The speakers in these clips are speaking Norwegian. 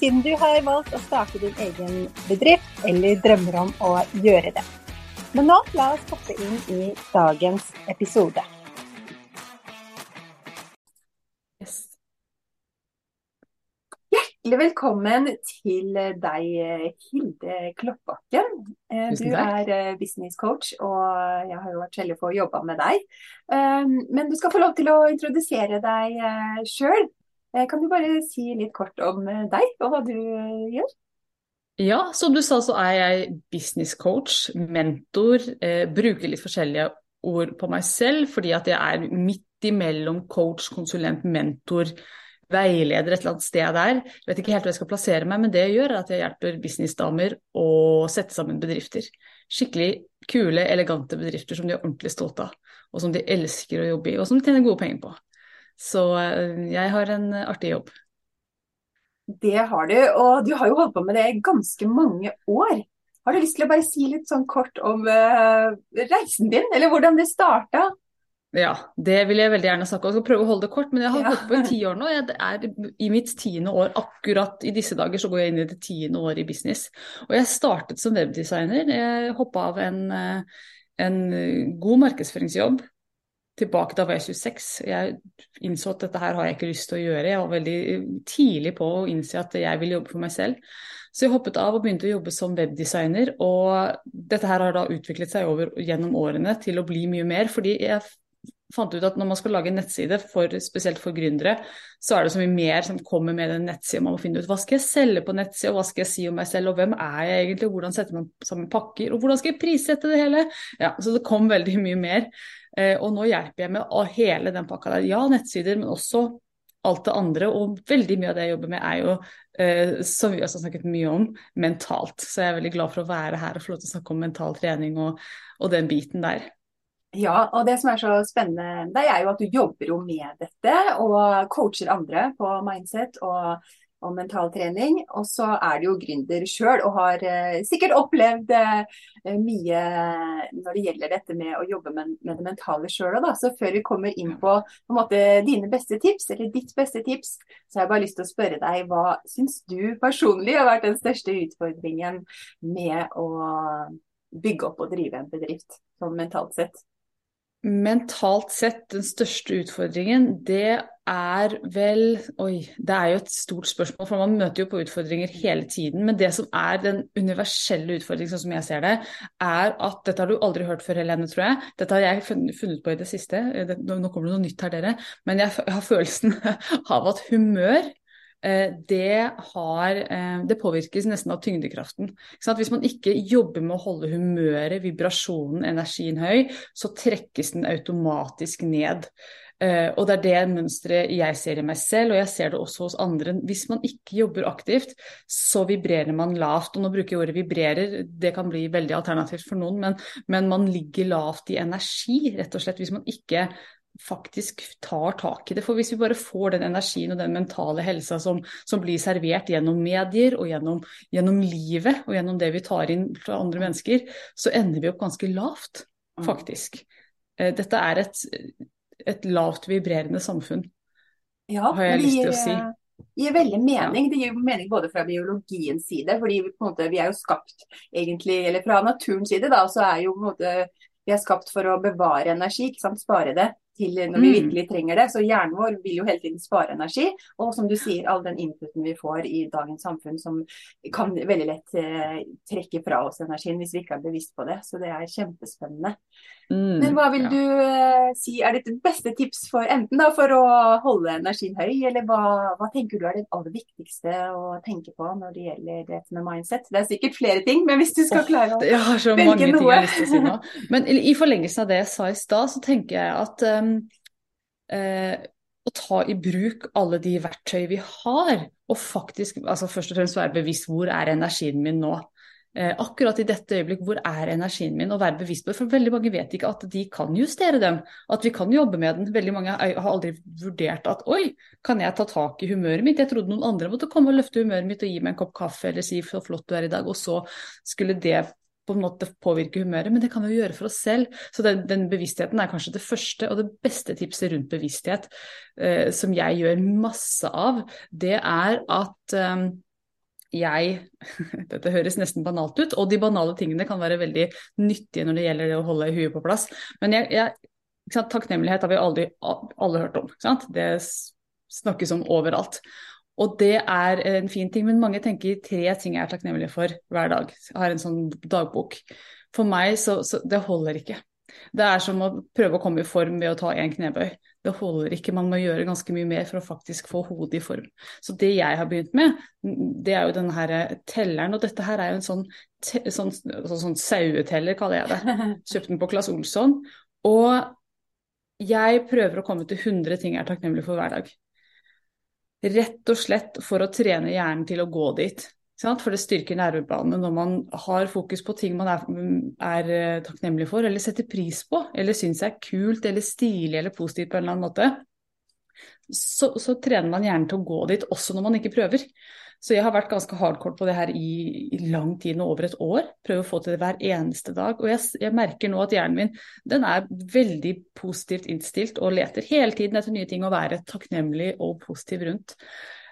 siden du har valgt å starte din egen bedrift eller drømmer om å gjøre det. Men nå la oss hoppe inn i dagens episode. Yes. Hjertelig velkommen til deg, Hilde Kloppbakken. Eh, du er eh, business coach, og jeg har jo vært heldig på å jobbe med deg. Eh, men du skal få lov til å introdusere deg sjøl. Kan du bare si litt kort om deg og hva du gjør? Ja, som du sa så er jeg business coach, mentor. Eh, bruker litt forskjellige ord på meg selv, fordi at jeg er midt imellom coach, konsulent, mentor, veileder et eller annet sted der. Jeg vet ikke helt hvor jeg skal plassere meg, men det jeg gjør, er at jeg hjelper businessdamer å sette sammen bedrifter. Skikkelig kule, elegante bedrifter som de er ordentlig stolte av, og som de elsker å jobbe i, og som de tjener gode penger på. Så eh, jeg har en artig jobb. Det har du, og du har jo holdt på med det i ganske mange år. Har du lyst til å bare si litt sånn kort om uh, reisen din, eller hvordan det starta? Ja, det vil jeg veldig gjerne snakke om. Jeg skal prøve å holde det kort, men jeg har holdt på i ti år nå. Jeg er i mitt tiende år, akkurat i disse dager, så går jeg inn i det tiende året i business. Og jeg startet som webdesigner. Jeg hoppa av en, eh, en god markedsføringsjobb tilbake da var jeg 26. Jeg innså at dette her har jeg ikke lyst til å gjøre. Jeg var veldig tidlig på å innse at jeg ville jobbe for meg selv. Så jeg hoppet av og begynte å jobbe som webdesigner. Og dette her har da utviklet seg over gjennom årene til å bli mye mer. fordi jeg fant ut at når man skal lage en nettside, for, spesielt for gründere, så er det så mye mer som kommer med den nettsida. Man må finne ut hva skal jeg selge på nettsida, hva skal jeg si om meg selv, og hvem er jeg egentlig, og hvordan setter man sammen pakker, og hvordan skal jeg prissette det hele? Ja, Så det kom veldig mye mer. Eh, og nå hjelper jeg med hele den pakka der. Ja, nettsider, men også alt det andre. Og veldig mye av det jeg jobber med er jo, eh, som vi også har snakket mye om, mentalt. Så jeg er veldig glad for å være her og få lov til å snakke om mental trening og, og den biten der. Ja, og det som er så spennende, det er jo at du jobber jo med dette og coacher andre på mindset og og mentaltrening. Og så er du jo gründer sjøl og har eh, sikkert opplevd eh, mye når det gjelder dette med å jobbe med, med det mentale sjøl òg, Så før vi kommer inn på, på måte, dine beste tips, eller ditt beste tips, så har jeg bare lyst til å spørre deg hva syns du personlig har vært den største utfordringen med å bygge opp og drive en bedrift, sånn mentalt sett? Mentalt sett, den største utfordringen, det er vel Oi, det er jo et stort spørsmål, for man møter jo på utfordringer hele tiden. Men det som er den universelle utfordringen, sånn som jeg ser det, er at Dette har du aldri hørt før, Helene, tror jeg. Dette har jeg funnet på i det siste. Nå kommer det noe nytt her, dere. Men jeg har følelsen av at humør det, har, eh, det, påvirkes nesten av tyngdekraften. Hvis man ikke jobber med å holde humøret, vibrasjonen, energien høy, så trekkes den automatisk ned. Eh, og det er det mønsteret jeg ser i meg selv, og jeg ser det også hos andre. Hvis man ikke jobber aktivt, så vibrerer man lavt. Og nå bruker jeg ordet vibrerer, det kan bli veldig alternativt for noen, men, men man ligger lavt i energi, rett og slett. Hvis man ikke faktisk tar tak i det. For hvis vi bare får den energien og den mentale helsa som, som blir servert gjennom medier og gjennom, gjennom, livet og gjennom det vi tar inn fra andre mennesker, så ender vi opp ganske lavt, mm. faktisk. Eh, dette er et, et lavt vibrerende samfunn, ja, har jeg lyst til å si. Det gir veldig mening. Det gir mening både fra biologiens side, fordi vi, måte, vi er jo skapt egentlig, eller fra naturens side, da, så er jo på en måte vi er skapt for å bevare energi, ikke sant? spare det til når vi mm. virkelig trenger det. Så hjernen vår vil jo hele tiden spare energi. Og som du sier, all den inputen vi får i dagens samfunn som kan veldig lett eh, trekke fra oss energien hvis vi ikke er bevisst på det. Så det er kjempespennende. Mm, Men hva vil ja. du eh, si er ditt beste tips for enten da for å holde energien høy, eller hva, hva, tenker du er det aller viktigste å tenke på når det gjelder dette med mindset? Det er sikkert flere ting, men hvis du skal klare å jeg har så mange ting Jeg har lyst til å si nå. Men i forlengelse av det jeg sa i stad, så tenker jeg at um, eh, å å ta i bruk alle de verktøy vi har, og faktisk altså først og fremst være bevisst hvor er energien min nå. Eh, akkurat i dette øyeblikk, hvor er energien min, å være bevisst på det. For veldig mange vet ikke at de kan justere den, at vi kan jobbe med den. Veldig mange har aldri vurdert at oi, kan jeg ta tak i humøret mitt? Jeg trodde noen andre måtte komme og løfte humøret mitt og gi meg en kopp kaffe eller si så flott du er i dag, og så skulle det på en måte påvirke humøret, men det kan vi jo gjøre for oss selv. Så den, den, bevisstheten er kanskje det første og det beste tipset rundt bevissthet eh, som jeg gjør masse av. Det er at eh, jeg Dette høres nesten banalt ut, og de banale tingene kan være veldig nyttige når det gjelder det å holde huet på plass. Men jeg, jeg, takknemlighet har vi aldri, alle hørt om. Det snakkes om overalt. Og det er en fin ting, men mange tenker tre ting jeg er takknemlig for hver dag. Jeg har en sånn dagbok. For meg så, så det holder ikke. Det er som å prøve å komme i form ved å ta én knebøy. Det holder ikke, man må gjøre ganske mye mer for å faktisk få hodet i form. Så det jeg har begynt med, det er jo denne her telleren, og dette her er jo en sånn, sånn, sånn, sånn saueteller, kaller jeg det. Kjøpte den på Claes Olsson. Og jeg prøver å komme til 100 ting jeg er takknemlig for hver dag. Rett og slett for å trene hjernen til å gå dit. For det styrker nervebanene når man har fokus på ting man er, er, eh, takknemlig for, eller setter pris på, eller syns er kult eller stilig eller positivt på en eller annen måte. Så, så trener man hjernen til å gå dit, også når man ikke prøver. Så jeg har vært ganske hardcore på det her i, i lang tid, nå over et år. Prøver å få til det hver eneste dag. Og jeg, jeg, merker nå at hjernen min den er veldig positivt innstilt og leter hele tiden etter nye ting å være takknemlig og positiv rundt.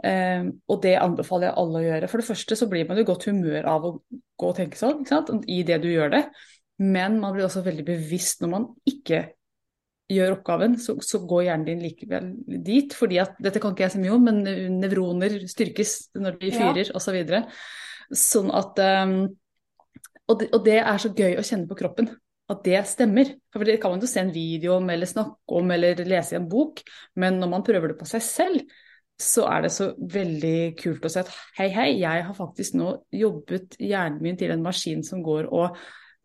Um, og det anbefaler jeg alle å gjøre. For det første så blir man i godt humør av å gå og tenke sånn i det du gjør det. Men man blir også veldig bevisst når man ikke gjør oppgaven, så, så, går hjernen din likevel dit. fordi at, Dette kan ikke jeg så mye om, men nevroner styrkes når de fyrer ja. osv. Så sånn at um, og, det, og, det, er så gøy å kjenne på kroppen. At det stemmer. For Det kan man jo se en video om, eller snakke om, eller lese i en bok. Men når man prøver det på seg selv, så er det så veldig kult å se at hei, hei, jeg har faktisk nå jobbet hjernen min til en maskin som går og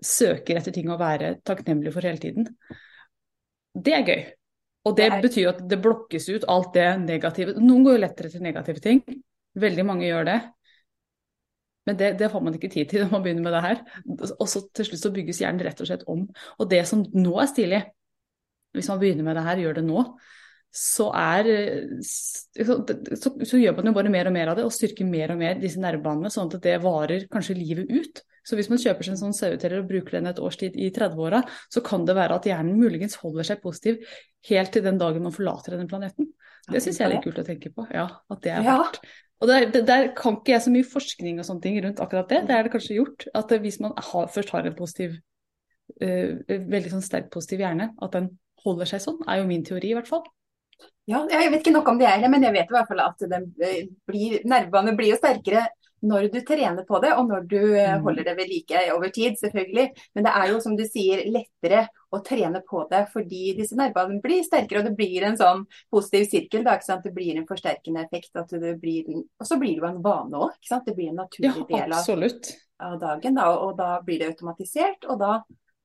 søker etter ting å være takknemlig for hele tiden. Det er gøy. Og det, det er... betyr at det blokkes ut alt det negative. Noen går jo lettere til negative ting. Veldig mange gjør det. Men det, det, får man ikke tid til når man begynner med det her. Og så til slutt så bygges hjernen rett og slett om. Og det som nå er stilig, hvis man begynner med det her, gjør det nå, så, er, så, så, så, gjør man jo bare mer og mer av det og styrker mer og mer disse nervebanene, sånn at det varer kanskje livet ut. Så hvis man kjøper seg en sånn saueteller og bruker den et års tid i 30-åra, så kan det være at hjernen muligens holder seg positiv helt til den dagen man forlater denne planeten. Det syns jeg er litt kult å tenke på. Ja, at det er verdt. Og der, der, kan ikke jeg så mye forskning og sånne ting rundt akkurat det. Det er det kanskje gjort. At hvis man har, først har en positiv, uh, veldig sånn sterk positiv hjerne, at den holder seg sånn, er jo min teori i hvert fall. Ja, jeg vet ikke nok om det heller, men jeg vet i hvert fall at eh, blir, nervene blir jo sterkere når du trener på det, og når du eh, mm. holder det ved like over tid, selvfølgelig. Men det er jo, som du sier, lettere å trene på det fordi disse nervene blir sterkere, og det blir en sånn positiv sirkel. Da, Det blir en forsterkende effekt. Blir, og så blir det jo en vane òg. Det blir en naturlig del av, av dagen. Da, og da blir det automatisert. og da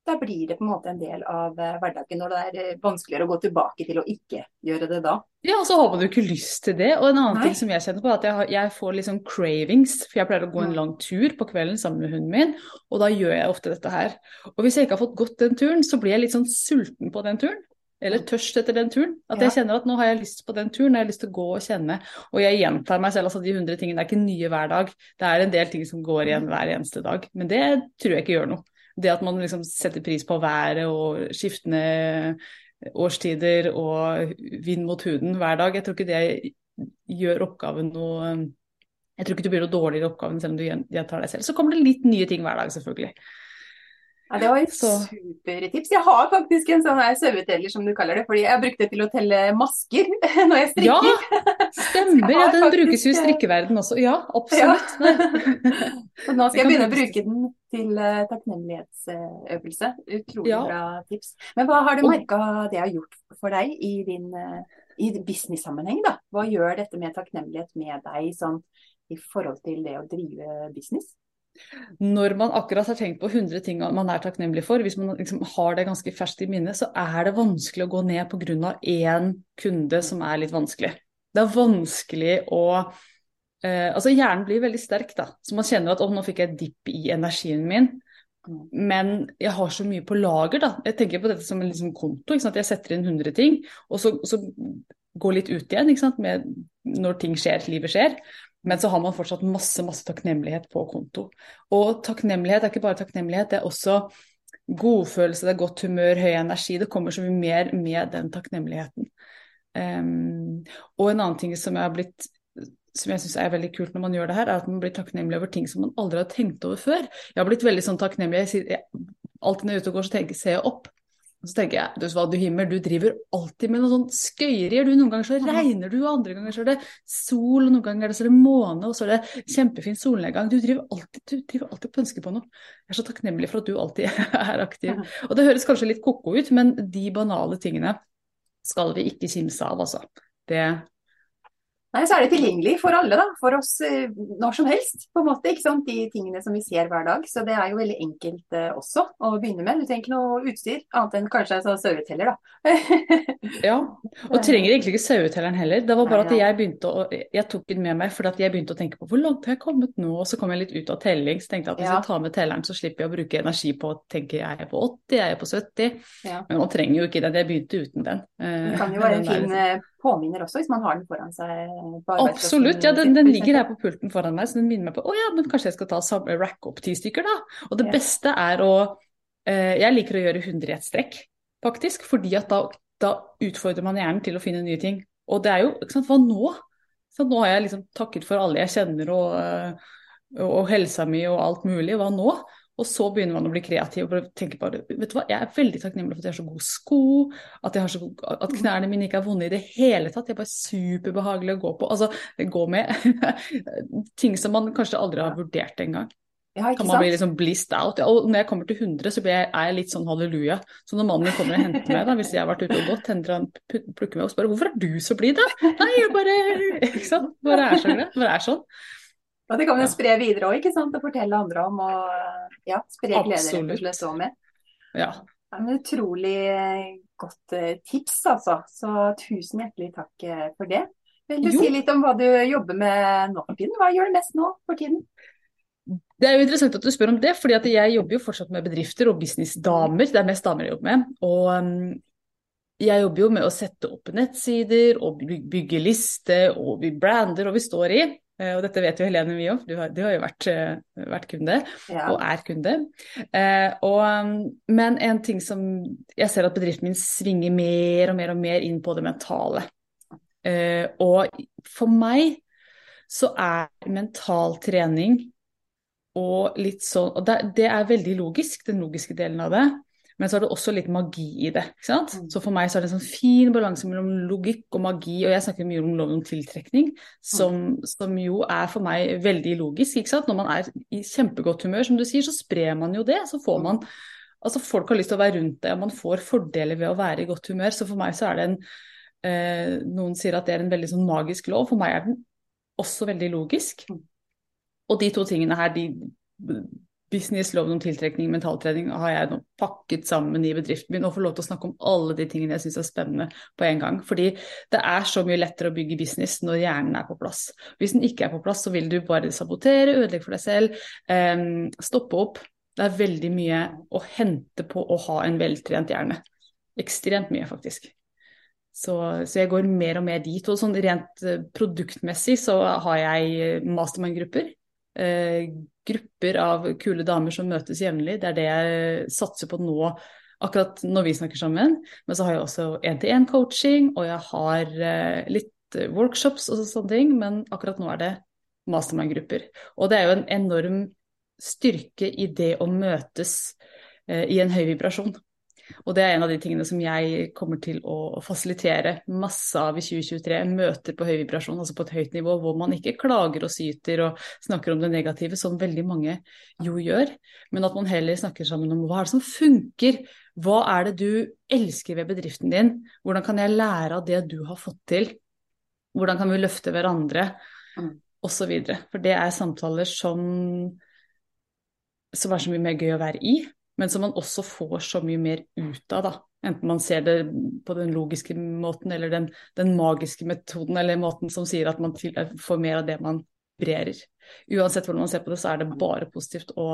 da blir det på en måte en del av eh, hverdagen. når det er eh, vanskeligere å gå tilbake til å ikke gjøre det da. Ja, og så har man jo ikke lyst til det. Og en annen Nei. ting som jeg kjenner på, er at jeg, har, jeg får liksom cravings. For jeg pleier å gå en mm. lang tur på kvelden sammen med hunden min, og da gjør jeg ofte dette her. Og hvis jeg ikke har fått gått den turen, så blir jeg litt sånn sulten på den turen. Eller tørst etter den turen. At jeg kjenner at nå har jeg lyst på den turen, jeg har lyst til å gå og kjenne. Og jeg gjentar meg selv, altså de hundre tingene er ikke nye hver dag. Det er en del ting som går igjen hver eneste dag. Men det tror jeg ikke gjør noe det at man liksom setter pris på været og skiftende årstider og vind mot huden hver dag, jeg tror ikke det gjør oppgaven noe Jeg tror ikke du blir noe dårligere i oppgaven selv om du gjentar deg selv. Så kommer det litt nye ting hver dag, selvfølgelig. Ja, Det var et supertips. Jeg har faktisk en sånn saueteller som du kaller det, fordi jeg har brukt det til å telle masker når jeg strikker. Ja, stemmer. Ja, den brukes jo i strikkeverden også. Ja, absolutt. Ja. Så nå skal jeg begynne å bruke den til uh, takknemlighetsøvelse. Utrolig ja. bra tips. Men hva har du merka det har gjort for deg i din i business-sammenheng, da? Hva gjør dette med takknemlighet med deg sånn i forhold til det å drive business? når man akkurat har tenkt på 100 ting man er takknemlig for, hvis man liksom har det ganske ferskt i minnet, så er det vanskelig å gå ned pga. én kunde som er litt vanskelig. Det er vanskelig å eh, Altså hjernen blir veldig sterk, da. Så man kjenner at å, nå fikk jeg dipp i energien min. Men jeg har så mye på lager, da. Jeg tenker på dette som en liksom konto. Jeg setter inn 100 ting, og så, så går litt ut igjen med, når ting skjer, livet skjer. Men så har man fortsatt masse, masse takknemlighet på konto. Og takknemlighet er ikke bare takknemlighet, det er også godfølelse, det er godt humør, høy energi. Det kommer så mye mer med den takknemligheten. Um, og en annen ting som jeg har blitt som jeg syns er veldig kult når man gjør det her, er at man blir takknemlig over ting som man aldri har tenkt over før. Jeg har blitt veldig sånn takknemlig. Jeg, jeg, alltid når jeg er ute og går, så tenker, ser jeg opp. Og så tenker jeg, du hva, du himmel, du driver alltid med noen sånn skøyerier. Du, noen ganger så regner du, og andre ganger så er det sol, og noen ganger så er det måne, og så er det kjempefin solnedgang. Du driver alltid, du driver alltid på ønske på noe. Jeg er så takknemlig for at du alltid er aktiv. Og det høres kanskje litt ko-ko ut, men de banale tingene skal vi ikke kimse av, altså. Det Nei, så er det tilgjengelig for alle, da. For oss eh, når som helst, på en måte. ikke sant? De tingene som vi ser hver dag. Så det er jo veldig enkelt eh, også å begynne med. Du trenger ikke noe utstyr, annet enn kanskje en sånn saueteller, da. ja, og trenger egentlig ikke sauetelleren heller. Det var bare at jeg begynte å Jeg tok den med meg fordi jeg begynte å tenke på hvor langt har jeg kommet nå? Og så kom jeg litt ut av telling. Så tenkte jeg at hvis jeg tar med telleren, så slipper jeg å bruke energi på å tenke jeg er på 80, jeg er på 70. Ja. Men man trenger jo ikke den. Jeg begynte uten den. Det kan jo være en fin liksom påminner også, hvis man har den foran seg. Absolutt, ja den, den ligger her på pulten foran meg, så den minner meg på å ja, men kanskje jeg skal ta samme rack opp ti stykker, da. Og det ja. beste er å eh, Jeg liker å gjøre 100 i ett strekk, faktisk, fordi at da, da, utfordrer man hjernen til å finne nye ting. Og det er jo ikke sant, hva nå? Så nå har jeg liksom takket for alle jeg kjenner og, eh, og, og helsa mi og alt mulig, hva nå? Og så begynner man å bli kreativ og tenke på vet du hva, jeg er veldig takknemlig for at jeg har så gode sko, at, så, at knærne mine ikke er vonde i det hele tatt. Det er bare superbehagelig å gå på. Altså, gå med ting som man kanskje aldri har vurdert engang. Ja, kan man bli liksom blissed out. Ja, og når jeg kommer til 100, så jeg, er jeg litt sånn halleluja. Så når mannen min kommer og henter meg, da, hvis jeg har vært ute og gått, hender han plukker meg og spør hvorfor er du så blid, da? Nei, jeg bare Ikke sant. Bare er sånn. Bare er sånn. Og det kan jo spre videre òg, ikke sant. Og fortelle andre om. Og ja, spre glede rett og slett òg med. Ja. Det er en utrolig godt eh, tips, altså. Så tusen hjertelig takk eh, for det. Vil du jo. si litt om hva du jobber med nå for tiden? Hva gjør du mest nå for tiden? Det er jo interessant at du spør om det, fordi jeg jobber jo fortsatt med bedrifter og businessdamer. Det er mest damer jeg jobber med. Og um, jeg jobber jo med å sette opp nettsider og bygge liste, og vi brander og vi står i. Eh, og dette vet jo Helene mye om, du har, du har jo vært, eh, vært kunde, ja. og er kunde. Eh, og, mm, men en ting som jeg ser at bedriften min svinger mer og mer og mer inn på det mentale. Eh, og for meg så er mental trening og litt sånn Og det, det er veldig logisk, den logiske delen av det. Men så er det også litt magi i det. ikke sant? Mm. Så for meg så er det en sånn fin balanse mellom logikk og magi, og jeg snakker mye om loven om tiltrekning, som, mm. som, jo er for meg veldig logisk. ikke sant? Når man er i kjempegodt humør, som du sier, så sprer man jo det. Så får man Altså folk har lyst til å være rundt deg, og man får fordeler ved å være i godt humør. Så for meg så er det en eh, Noen sier at det er en veldig sånn magisk lov. For meg er den også veldig logisk. Mm. Og de to tingene her, de business, loven om tiltrekning, mentaltrening har jeg nå pakket sammen i bedriften min og får lov til å snakke om alle de tingene jeg syns er spennende på en gang. Fordi det er så mye lettere å bygge business når hjernen er på plass. Hvis den ikke er på plass, så vil du bare sabotere, ødelegge for deg selv, um, stoppe opp. Det er veldig mye å hente på å ha en veltrent hjerne. Ekstremt mye, faktisk. Så, så, jeg går mer og mer dit. Og sånn rent eh, produktmessig så har jeg mastermind-grupper. Eh, grupper av kule damer som møtes jevnlig. Det er det jeg satser på nå, akkurat når vi snakker sammen. Men så har jeg også én-til-én-coaching, og jeg har eh, litt workshops og sånne ting. Men akkurat nå er det mastermind-grupper. Og det er jo en enorm styrke i det å møtes eh, i en høy vibrasjon. Og det er en av de tingene som jeg kommer til å fasilitere masse av i 2023. Møter på høy vibrasjon, altså på et høyt nivå, hvor man ikke klager og syter og snakker om det negative, som veldig mange jo gjør, men at man heller snakker sammen om hva er det som funker. Hva er det du elsker ved bedriften din? Hvordan kan jeg lære av det du har fått til? Hvordan kan vi løfte hverandre? Mm. Og så videre. For det er samtaler som som er så mye mer gøy å være i, men som man også får så mye mer ut av. da. Enten man ser det på den logiske måten eller den, den magiske metoden, eller måten som sier at man får mer av det man brer. Uansett hvordan man ser på det, så er det bare positivt å,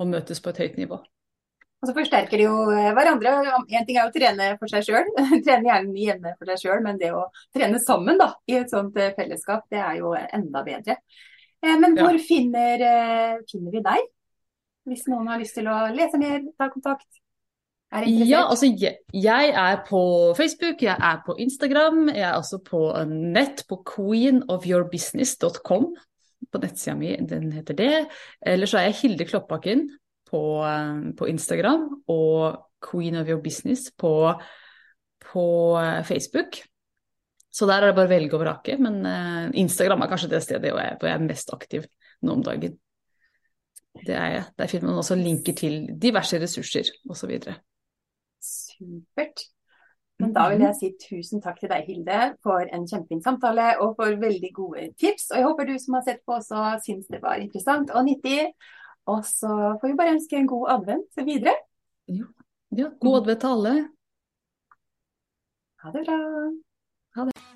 å møtes på et høyt nivå. Og så forsterker de jo eh, hverandre. En ting er å trene for seg sjøl, trene gjerne hjemme for seg sjøl, men det å trene sammen da, i et sånt eh, fellesskap, det er jo enda bedre. Eh, men hvor ja. finner, finner vi deg? Hvis noen har lyst til å lese mer, ta kontakt? Ja, altså jeg, jeg, er på Facebook, jeg er på Instagram, jeg er også på nett på queenofyourbusiness.com. På nettsida mi, den heter det. Eller så er jeg Hilde Kloppbakken på, på Instagram og Queen of Your Business på, på Facebook. Så der er det bare å velge og vrake. Men uh, Instagram er kanskje det stedet hvor jeg er mest aktiv nå om dagen. Det er jeg. Der finner man også linker til diverse ressurser osv. Supert. Men da vil jeg si tusen takk til deg, Hilde, for en kjempefin samtale og for veldig gode tips. Og jeg håper du som har sett på også syns det var interessant og nyttig. Og så får vi bare ønske en god advent videre. Ja, ja god advent til alle. Ha det bra. Ha det.